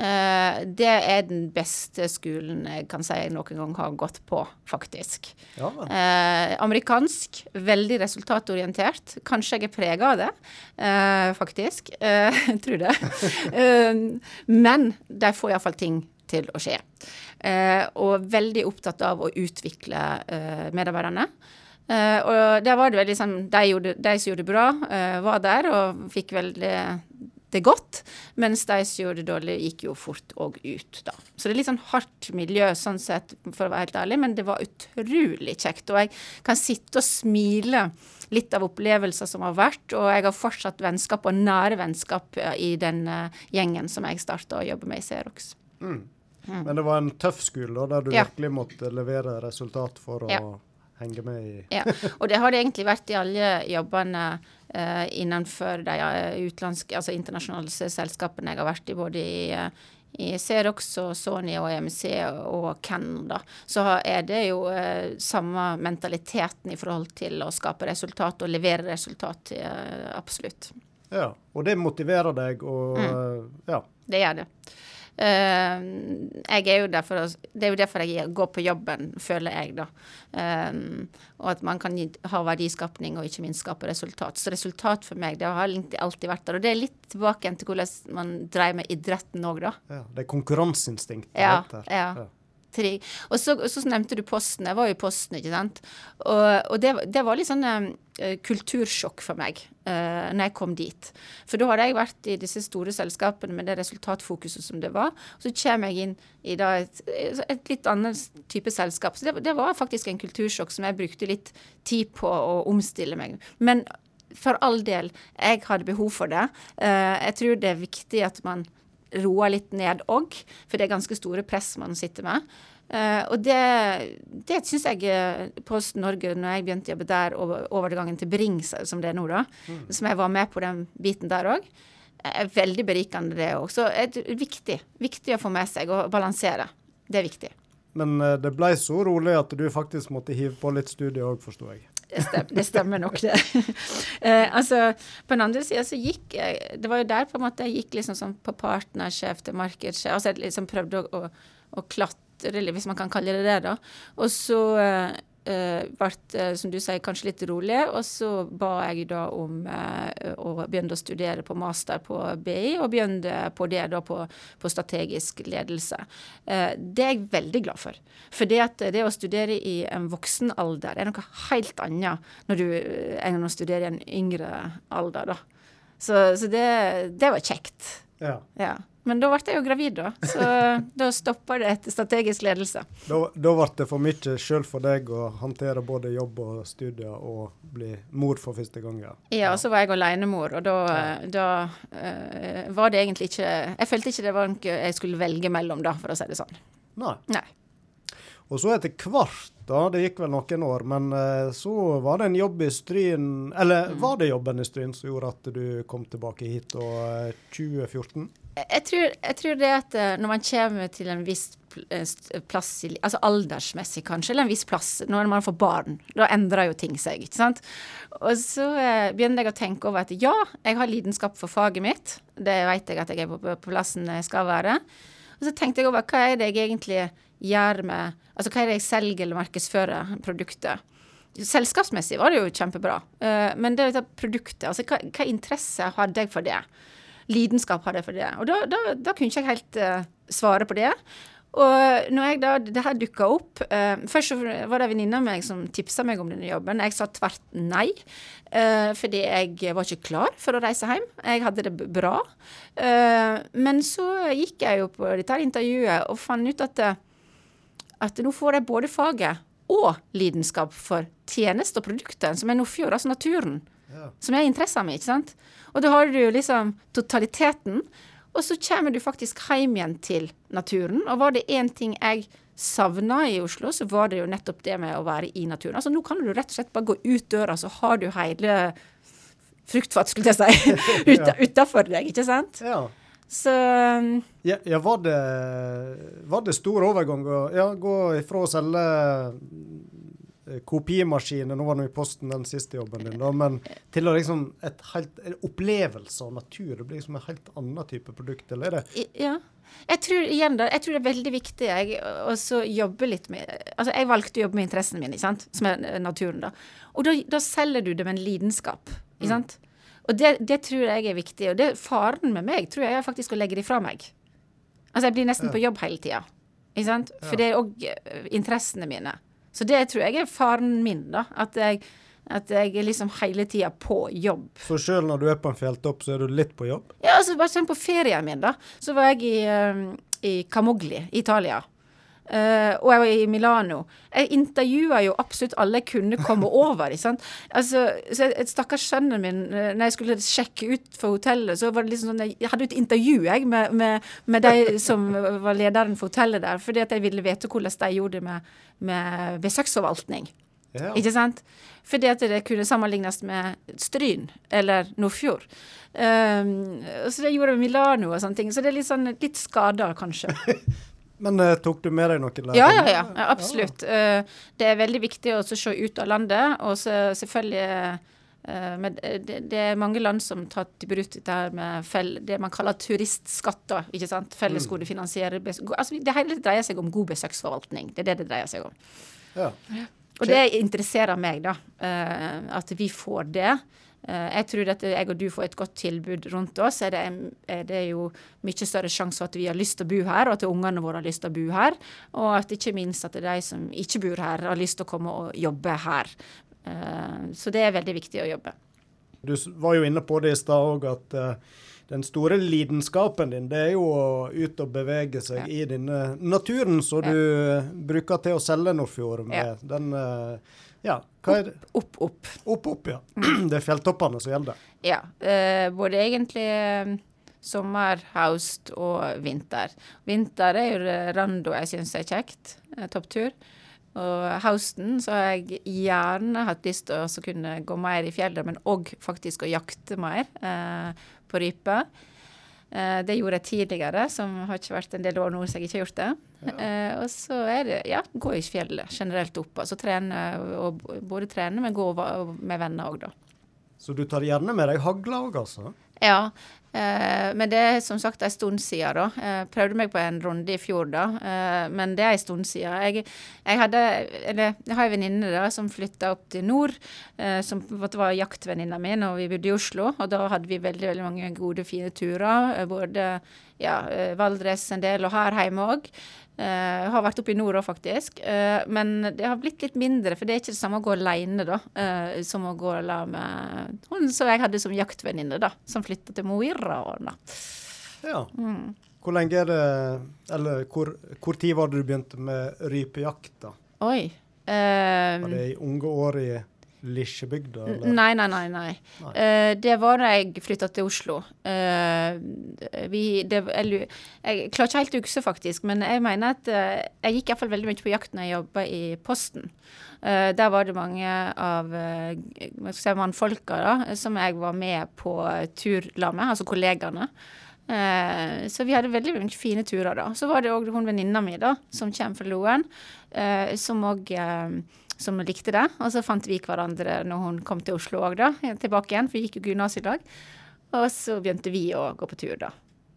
Eh, det er den beste skolen jeg kan si jeg noen gang har gått på, faktisk. Ja. Eh, amerikansk, veldig resultatorientert. Kanskje jeg er prega av det, eh, faktisk. Eh, jeg tror det. Eh, men de får iallfall ting til å skje. Eh, og veldig opptatt av å utvikle medarbeiderne. Uh, og der var det veldig sånn De, gjorde, de som gjorde det bra, uh, var der og fikk veldig det godt, mens de som gjorde det dårlig, gikk jo fort òg ut, da. Så det er litt sånn hardt miljø sånn sett, for å være helt ærlig, men det var utrolig kjekt. Og jeg kan sitte og smile litt av opplevelser som har vært, og jeg har fortsatt vennskap og nære vennskap eh, i den eh, gjengen som jeg starta å jobbe med i Xerox. Men det var en tøff skole da, der du Ja. virkelig måtte levere resultat for å Ja. Henge med i Ja, og det har det egentlig vært i alle jobbene eh, innenfor de eh, altså internasjonale selskapene jeg har vært i, både i, eh, i Xerox og Sony og EMC og Canada. Så er det jo eh, samme mentaliteten i forhold til å skape resultat og levere resultat, eh, absolutt. Ja, og det motiverer deg og Mm. Ja. Det gjør det. Eh, jeg er jo derfor, det er jo derfor jeg går på jobben, føler jeg, da. Eh, og at man kan ha verdiskapning og ikke minst skape resultat. Så resultat for meg, det har alltid vært der. Og det er litt tilbake til hvordan man dreier med idretten òg, da. ja. Det er konkurranseinstinktet. det Ja, ja. Tri. Og så, så nevnte du Posten. Jeg var jo i Posten, ikke sant. Og, og det, det var litt sånn eh, kultursjokk for meg uh, når jeg kom dit. For da hadde jeg vært i disse store selskapene med det resultatfokuset som det var. Så kommer jeg inn i da et, et litt annet type selskap. Så det, det var faktisk en kultursjokk som jeg brukte litt tid på å omstille meg. Men for all del, jeg hadde behov for det. Eh, jeg tror det er viktig at man roa litt ned òg, for det er ganske store press man sitter med. Uh, og det, det syns jeg eh, Post Norge, når jeg begynte å jobbe der, og overgangen til Brings, som det er nå, da, mm. som jeg var med på den biten der òg, er veldig berikende, det òg. Så det er viktig. Viktig å få med seg og balansere. Det er viktig. Men uh, det ble så rolig at du faktisk måtte hive på litt studie òg, forsto jeg. Det stemmer, det stemmer nok, det. eh, altså, på den andre sida så gikk jeg Det var jo der på en måte jeg gikk liksom sånn på partnersjef til markedssjef. Altså jeg liksom prøvde å, å, å klatre hvis man kan kalle det det. da. Og så uh, ble det, som du sier, kanskje litt rolig. Og så ba jeg da om uh, å begynne å studere på master på BI, og begynne på det da på, på strategisk ledelse. Uh, det er jeg veldig glad for. For det, at det å studere i en voksen alder er noe helt annet når du, enn å studere i en yngre alder. da. Så, så det, det, var kjekt. Ja. ja. Men da ble jeg jo gravid, da. Så da stoppa det etter strategisk ledelse. Da, da ble det for mye sjøl for deg å håndtere både jobb og studier og bli mor for første gang? Ja, ja og så var jeg alenemor, og da, da uh, var det egentlig ikke Jeg følte ikke det var noe jeg skulle velge mellom, da, for å si det sånn. Nei. Nei. Og så etter hvert, da, det gikk vel noen år, men uh, så var det en jobb i Stryn Eller mm. var det jobben i Stryn som gjorde at du kom tilbake hit uh, 2014? Jeg tror, jeg tror, det at uh, når man kommer til en viss plass, altså aldersmessig kanskje, eller en viss plass, når man får barn, da endrer jo ting seg, ikke sant. Og så begynner jeg å tenke over at ja, jeg har lidenskap for faget mitt. Det vet jeg at jeg er på, på plassen jeg skal være. Og så tenkte jeg over hva er det jeg egentlig gjør med Altså hva er det jeg selger eller markedsfører produktet? Selskapsmessig var det jo kjempebra, men det er produktet, altså hva, hva, interesse hadde jeg for det? Lidenskap hadde jeg for det. Og da, da, da kunne ikke jeg helt uh, svare på det. Og når jeg da, det her dukka opp uh, Først så var det en venninne av meg som tipsa meg om denne jobben. Jeg sa tvert nei, uh, fordi jeg var ikke klar for å reise hjem. Jeg hadde det bra. Uh, men så gikk jeg jo på dette intervjuet og fant ut at at nå får jeg både faget og lidenskap for tjeneste og produkter, som er Nordfjord, altså naturen. Ja. Som er interessen min, ikke sant. Og da har du liksom totaliteten. Og så kommer du faktisk hjem igjen til naturen. Og var det én ting jeg savna i Oslo, så var det jo nettopp det med å være i naturen. Altså nå kan du rett og slett bare gå ut døra, så har du hele fruktfat, skulle jeg si, ut, utafor deg, ikke sant? Ja. Så um, ja, ja, var, det, var det stor overgang å ja, gå ifra å selge kopimaskiner, nå var det i Posten den siste jobben din, da, men til å liksom et helt, en opplevelse av natur? Det blir liksom en helt annen type produkt, eller er det? Ja. Jeg tror igjen da, jeg tror det er veldig viktig å jobbe litt med altså Jeg valgte å jobbe med interessene mine, ikke sant? som er naturen. da. Og da, da selger du det med en lidenskap. ikke sant? Mm. Og det, det, tror jeg er viktig. Og det faren med meg tror jeg er faktisk å legge det fra meg. Altså jeg blir nesten ja. på jobb hele tida. Ikke sant? For ja. det er òg uh, interessene mine. Så det tror jeg er faren min, da. At jeg, at jeg er liksom hele tida på jobb. Så sjøl når du er på en fjelltopp, så er du litt på jobb? Ja, altså bare sånn på ferien min, da. Så var jeg i, um, i Camogli, Italia. Uh, og jeg var i Milano. Jeg intervjua jo absolutt alle jeg kunne komme over. Altså, så et Stakkars sønnen min, uh, når jeg skulle sjekke ut for hotellet, så var det liksom sånn Jeg hadde et intervju jeg, med, med, med de som var lederen for hotellet der, fordi at jeg ville vite hvordan de gjorde det med, med besøksforvaltning. Ja. Ikke sant? Fordi at det kunne sammenlignes med Stryn eller Nordfjord. Um, så det gjorde Milano og sånne ting. Så det er litt sånn litt skada, kanskje. Men uh, tok du med deg noe lærdom? Ja, ja, ja, ja, absolutt. Uh, det er veldig viktig å se ut av landet, og så selvfølgelig uh, med, det, det, er mange land som tar i bruk dette med fell, det man kaller turistskatter. ikke sant? Fellesgodefinansiere finansierer. altså, Det hele dreier seg om god besøksforvaltning. Det er det det dreier seg om. Ja. Og det interesserer meg, da. at vi får det. Eh, jeg tror at jeg og du får et godt tilbud rundt oss, er det, er det jo mye større sjanse for at vi har lyst til å bo her, og at ungene våre har lyst til å bo her. Og at ikke minst at de som ikke bor her, har lyst til å komme og jobbe her. Eh, så det er veldig viktig å jobbe. Du var jo inne på det i stad òg, at eh, den store lidenskapen din, det er jo å ut og bevege seg ja. i denne naturen som ja. du bruker til å selge Nordfjord med. Ja. Den ja, hva er det? Opp, opp. Opp, opp, ja. Det er fjelltoppene som gjelder? Ja. Eh, både egentlig eh, Sommer, høst og vinter. Vinter er jo rando jeg syns er kjekt. eh, Topptur. Og høsten så har jeg gjerne hatt lyst til å kunne gå mer i fjellet, men òg faktisk å jakte mer eh, på rype. Eh, det gjorde jeg tidligere, som har ikke vært en del år nå så jeg ikke har gjort det. Eh, og så er det ja, gå i fjellet generelt opp. Altså trene, og både trene, men gå med venner òg, da. Så du tar gjerne med deg hagla òg, altså? Ja, men det er som sagt en stund siden, da. Jeg prøvde meg på en runde i fjor, da. Eh, men det er en stund siden. Jeg, jeg hadde, eller jeg har en venninne da, som flytta opp til nord, eh, som var jaktvenninna mi når vi bodde i Oslo. Og da hadde vi veldig veldig mange gode, fine turer. eh, Både ja, eh, Valdres en del, og her hjemme òg. Jeg har vært oppe i nord òg, faktisk. Uh, men det har blitt litt mindre, for det er ikke det samme å gå alene da, uh, som å gå la med hun som jeg hadde som jaktvenninne, da, som flytta til Mo i Rana. Ja. Mm. Hvor lenge er det Eller hvor, hvor tid var det du begynte med rypejakt, da? Oi. Var det i unge år i Lisjebygda? Nei, nei, nei. nei. Nei. Uh, det var da jeg flytta til Oslo. Uh, vi, det, jeg, jeg klarer ikke helt å huske, faktisk, men jeg mener at uh, jeg gikk iallfall veldig mye på jakt når jeg jobba i Posten. Eh, der var det mange av si, mannfolka da, som jeg var med på tur med, altså kollegaene. Eh, så vi hadde veldig mye fine turer da. Så var det òg hun venninna mi da, som kommer fra Loen, eh, som òg som likte det. Og så fant vi hverandre når hun kom til Oslo òg, da. Tilbake igjen, for vi gikk jo gymnas i lag. Og så begynte vi å gå på tur, da.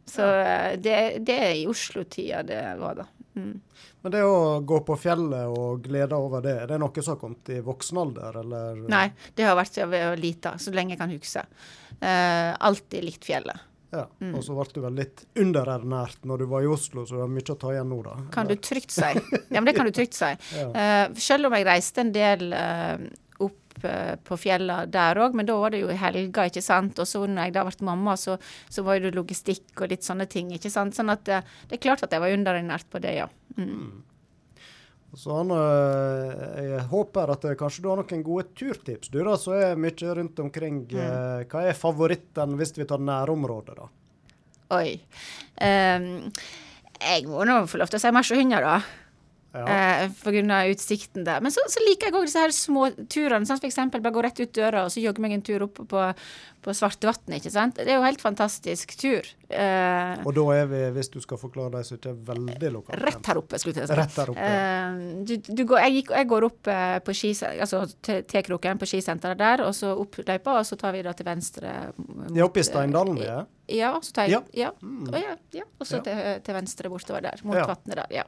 Så eh, det, det er i Oslo-tida det var, da. Mm. Men det å gå på fjellet og glede over det, er det noe som har kommet i voksen alder, eller? Nei, det har vært siden jeg var lita, så lenge jeg kan huske. Uh, alltid likt fjellet. Ja. Mm. Og så ble du vel litt underernært når du var i Oslo, så du har mye å ta igjen nå, da? Kan du trygt si. Ja, men det kan du trygt si. Ja. uh, selv om jeg reiste en del uh, opp uh, på fjellene der òg, men da var det jo i helga, ikke sant. Og så når jeg da ble mamma, så, så var det logistikk og litt sånne ting, ikke sant. Sånn at eh, det er klart at jeg var underernært på det, ja. Mm. Så han, øh, jeg håper at øh, kanskje du har noen gode turtips, du da, som er mye rundt omkring. Mm. øh, Hva er favoritten hvis vi tar nærområdet, da? Oi. Um, jeg må nå få lov til å si marsjehunder, da. Ja. Eh, av utsikten der. Men så, så liker jeg òg disse her små turene. Sånn, eksempel bare gå rett ut døra og så jogge meg en tur opp på, på Svartevatnet. Det er jo helt fantastisk tur. Eh, Og da er vi, hvis du skal forklare deg, så ikke det veldig lokalt? rett her oppe, skulle jeg si. Rett her oppe. Eh, du, du går, jeg, jeg går opp eh, på skis, altså T-kroken på skisenteret der, og så opp løypa, og så tar vi da til venstre. mot, er oppe i Steindalen, vi er? Ja, så tar jeg, Ja. ja. Å, ja, ja. Og så Ja. til, til venstre bortover der, mot Ja. vannet der. Ja.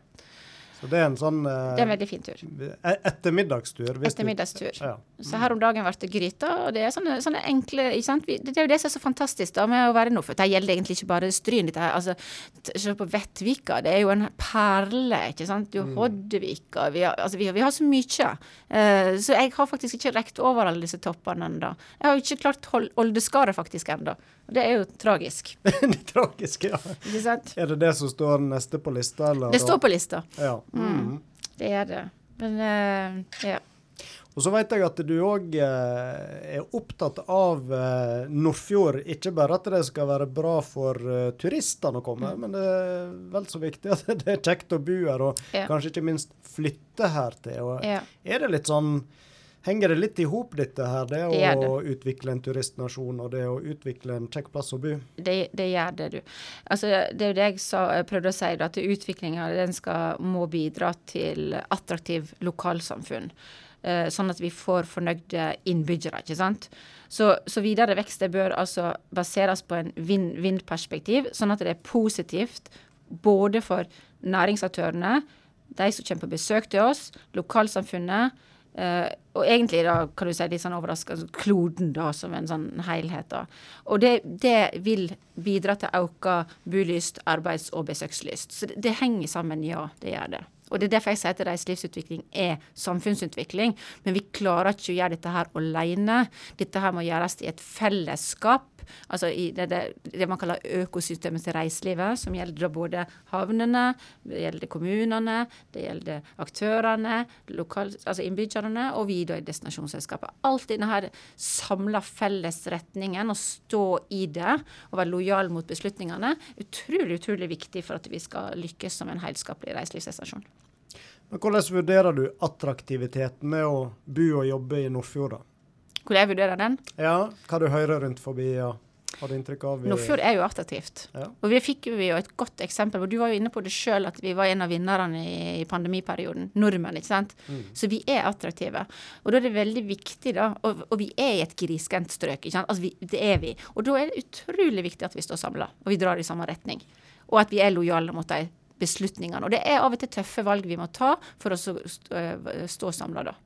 Så det er en sånn eh, Det er en veldig fin tur. e- ettermiddagstur. du- Ettermiddagstur. Ja. Så her om dagen ble det gryta, og det er sånne, sånne enkle sant? Det er jo det som er så fantastisk da med å være nå, født. det gjelder egentlig ikke bare Stryn. Dette her, altså, Se på Vettvika, det er jo en perle, ikke sant. Er jo Hoddevika. Vi har, altså, vi, vi har så mye. Uh, så jeg har faktisk ikke rekt over alle disse toppene ennå. Jeg har jo ikke klart Hol- Oldeskaret faktisk ennå. Det er jo tragisk, det tragiske, ja. ikke sant. Er det det som står neste på lista, eller? Det står på lista. Ja. Mm. Det er det. Men uh, ja. Og så vet jeg at du òg eh, er opptatt av eh, Nordfjord. Ikke bare at det skal være bra for eh, turistene å komme, Mm. men det er vel så viktig at det er kjekt å bo her, og Ja. kanskje ikke minst flytte her til. Og ja. Er det litt sånn Henger det litt i hop, dette her? Det, Det å å utvikle en turistnasjon og det å utvikle en kjekk plass å bo? Det, det gjør det, du. Altså, det er jo det jeg sa, prøvde å si, at utviklinga må bidra til attraktiv lokalsamfunn. Eh, sånn at vi får fornøyde innbyggere, ikke sant. Så, så videre vekst det bør altså baseres på en vinn-vinn-perspektiv, sånn at det er positivt både for næringsaktørene, de som kommer på besøk til oss, lokalsamfunnet, Eh, og egentlig da, kan du si litt sånn overraskende, kloden da, som en sånn helhet. da. Og det, det vil bidra til økt bolyst, arbeids- og besøkslyst. Så det, det henger sammen, ja. Det gjør det. Og det er derfor jeg sier at reiselivsutvikling er samfunnsutvikling. Men vi klarer ikke å gjøre dette her alene. Dette her må gjøres i et fellesskap altså i det, det, det man kaller økosystemet til reiselivet, som gjelder både havnene, det gjelder kommunene, det gjelder aktørene, lokal, altså innbyggerne, og vi da i destinasjonsselskapet. Alt i denne samla felles retningen, å stå i det og være lojal mot beslutningene, utrolig, utrolig viktig for at vi skal lykkes som en helskapelig reiselivsdestinasjon. Men Hvordan vurderer du attraktiviteten med å bo og jobbe i Nordfjord? Hvordan jeg vurderer den? Ja, Hva du hører rundt forbi? Ja. Har du inntrykk av? Nordfjord er jo attraktivt. Ja. Og vi fikk jo et godt eksempel. og Du var jo inne på det sjøl, at vi var en av vinnerne i, pandemiperioden. Nordmenn, ikke sant. Mm. Så vi er attraktive. Og da er det veldig viktig, da. Og, og vi er i et grisgrendt strøk. ikke sant? Altså, vi, det er vi. Og da er det utrolig viktig at vi står samla, og vi drar i samme retning. Og at vi er lojale mot de beslutningene. Og det er av og til tøffe valg vi må ta for å stå, stå samla da.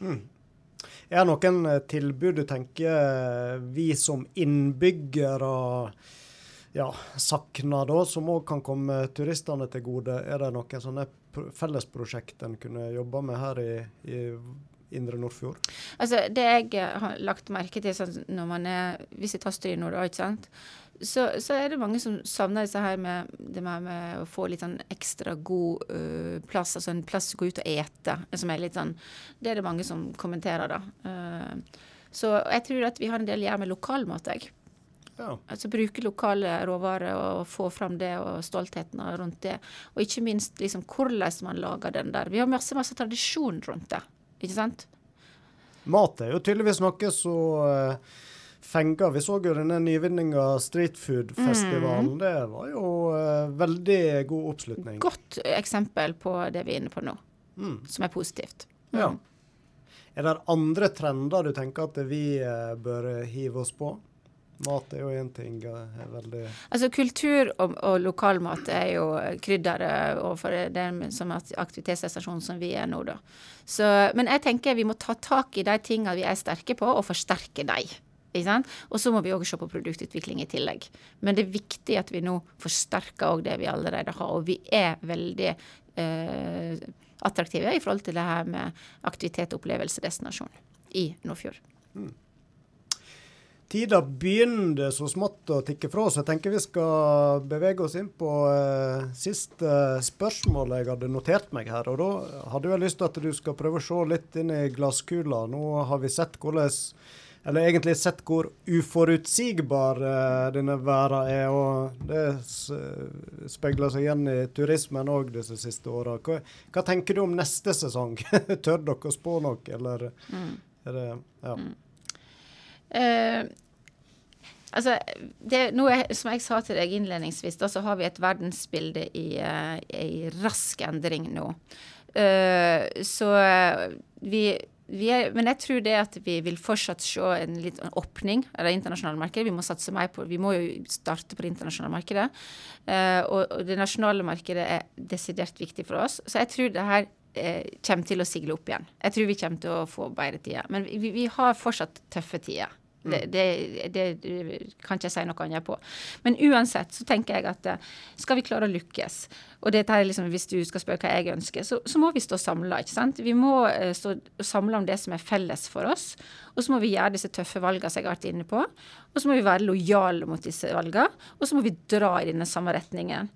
Mm. Er det noen eh, tilbud du tenker eh, vi som innbyggere ja, savner, da, som òg kan komme turistene til gode? Er det noen sånne fellesprosjekt en kunne jobba med her i, i Indre Nordfjord? Altså, Det jeg har lagt merke til sånn, når man er, Hvis jeg tar Stry nord, ikke sant? Så, så, er det mange som savner disse her med det med, med å få litt sånn ekstra god uh, plass, altså en plass å gå ut og ete. som er litt sånn, Det er det mange som kommenterer, da. Uh, så jeg tror at vi har en del å gjøre med lokalmat, jeg. Ja. Altså Bruke lokale råvarer og få fram det og stoltheten rundt det. Og ikke minst liksom hvordan man lager den der. Vi har masse, masse tradisjon rundt det, ikke sant? Mat er jo tydeligvis noe så uh fenga. Vi så jo denne nyvinninga Streetfood-festivalen. Mm. Det var jo uh, veldig god oppslutning. Godt eksempel på det vi er inne på nå, mm. som er positivt. Mm. Ja. Er det andre trender du tenker at vi uh, bør hive oss på? Mat er jo én ting. Eh, veldig Altså Kultur og, og lokalmat er jo krydderet overfor den som aktivitetsstasjonen som vi er nå, da. Så, men jeg tenker vi må ta tak i de tingene vi er sterke på, og forsterke dem. Og så må vi òg se på produktutvikling i tillegg. Men det er viktig at vi nå forsterker òg det vi allerede har. Og vi er veldig eh, attraktive i forhold til det her med aktivitet og opplevelsedestinasjon i Nordfjord. Mm. Tida begynner så smått å tikke fra, så jeg tenker vi skal bevege oss inn på eh, siste spørsmål jeg hadde notert meg her. Og da hadde jeg lyst til at du skal prøve å se litt inn i glasskula. Nå har vi sett hvordan eller egentlig sett hvor uforutsigbar uh, denne verden er. Og det speiler seg igjen i turismen òg disse siste åra. Hva, hva, tenker du om neste sesong? Tør dere å spå noe, eller mm. er det Ja. Mm. Uh, altså, det, er, som jeg sa til deg innledningsvis, da, så har vi et verdensbilde i, uh, i rask endring nå. Så vi er, men jeg tror det at vi vil fortsatt se en litt åpning av det internasjonale markedet. Vi må satse mer på Vi må jo starte på det internasjonale markedet. Uh, og, og, det nasjonale markedet er desidert viktig for oss. Så jeg tror det her uh, kommer til å sigle opp igjen. Jeg tror vi kommer til å få bedre tider. Men vi, vi har fortsatt tøffe tider. Det, mm. det, det, kan ikke jeg si noe annet på. Men uansett så tenker jeg at eh, skal vi klare å lykkes, og dette er liksom, hvis du skal spørre hva jeg ønsker, så, så må vi stå samla. Vi må uh, stå samla om det som er felles for oss. Og så må vi gjøre disse tøffe valgene som jeg har vært inne på. Og så må vi være lojale mot disse valgene. Og så må vi dra i denne samme retningen.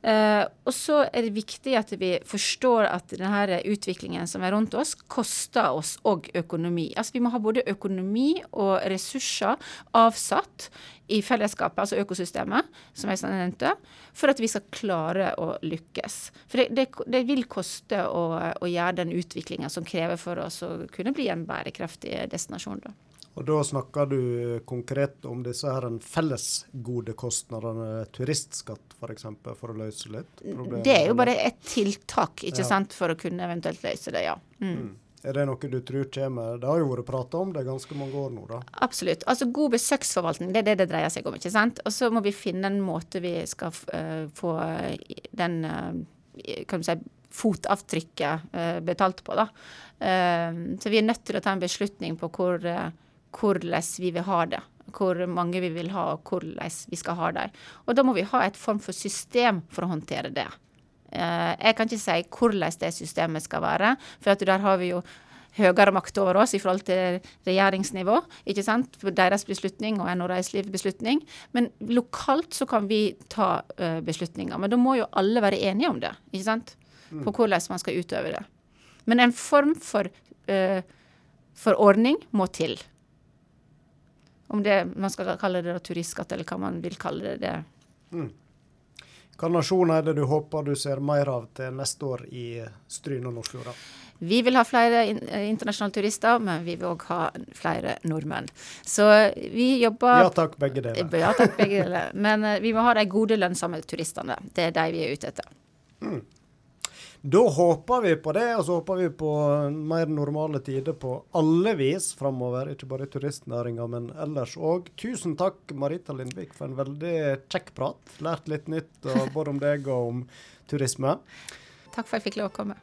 Uh, og så er det viktig at vi forstår at denne utviklingen som er rundt oss, koster oss òg økonomi. Altså Vi må ha både økonomi og ressurser avsatt i fellesskapet, altså økosystemet, som jeg nevnte, for at vi skal klare å lykkes. For det, det, det vil koste å, å gjøre den utviklinga som krever for oss å kunne bli en bærekraftig destinasjon. da. Og Da snakker du konkret om disse her fellesgodekostnadene, turistskatt f.eks., for, eksempel, for å løse litt problemer? Det er jo bare et tiltak ikke ja. sant, for å kunne eventuelt løse det, ja. Mm. Mm. Er det noe du tror kommer? Det har jo vært prata om det ganske mange år nå, da. Absolutt. Altså God besøksforvaltning, det er det det dreier seg om. ikke sant? Og så må vi finne en måte vi skal uh, få den uh, kan du si, fotavtrykket uh, betalt på, da. så vi er nødt til å ta en beslutning på hvor hvordan vi vil ha det. Hvor mange vi vil ha, og hvordan vi skal ha dem. Og da må vi ha et form for system for å håndtere det. Eh, jeg kan ikke si hvordan det systemet skal være, for der har vi jo høyere makt over oss i forhold til regjeringsnivå, ikke sant, deres beslutning og NHO Reiseliv beslutning. Men lokalt så kan vi ta uh, beslutninger. Men da må jo alle være enige om det, ikke sant, på hvordan man skal utøve det. Men en form for, uh, for ordning må til. Om det man skal kalle det turistskatt, eller hva man vil kalle det. det. Mm. Hva nasjoner er det du håper du ser mer av til neste år i Stryn og Nordfjorda? Vi vil ha flere eh, internasjonale turister, men vi vil òg ha flere nordmenn. Så vi jobber Ja takk, begge deler. Ja takk, begge deler. Men vi må ha de gode, lønnsomme turistene. Det er de vi er ute etter. Mm. Da håper vi på det, og så håper vi på mer normale tider på alle vis framover. Ikke bare i turistnæringa, men ellers òg. Tusen takk, Marita Lindvik, for en veldig kjekk prat. Lært litt nytt både om deg og om turisme. Takk for at jeg fikk lov å komme.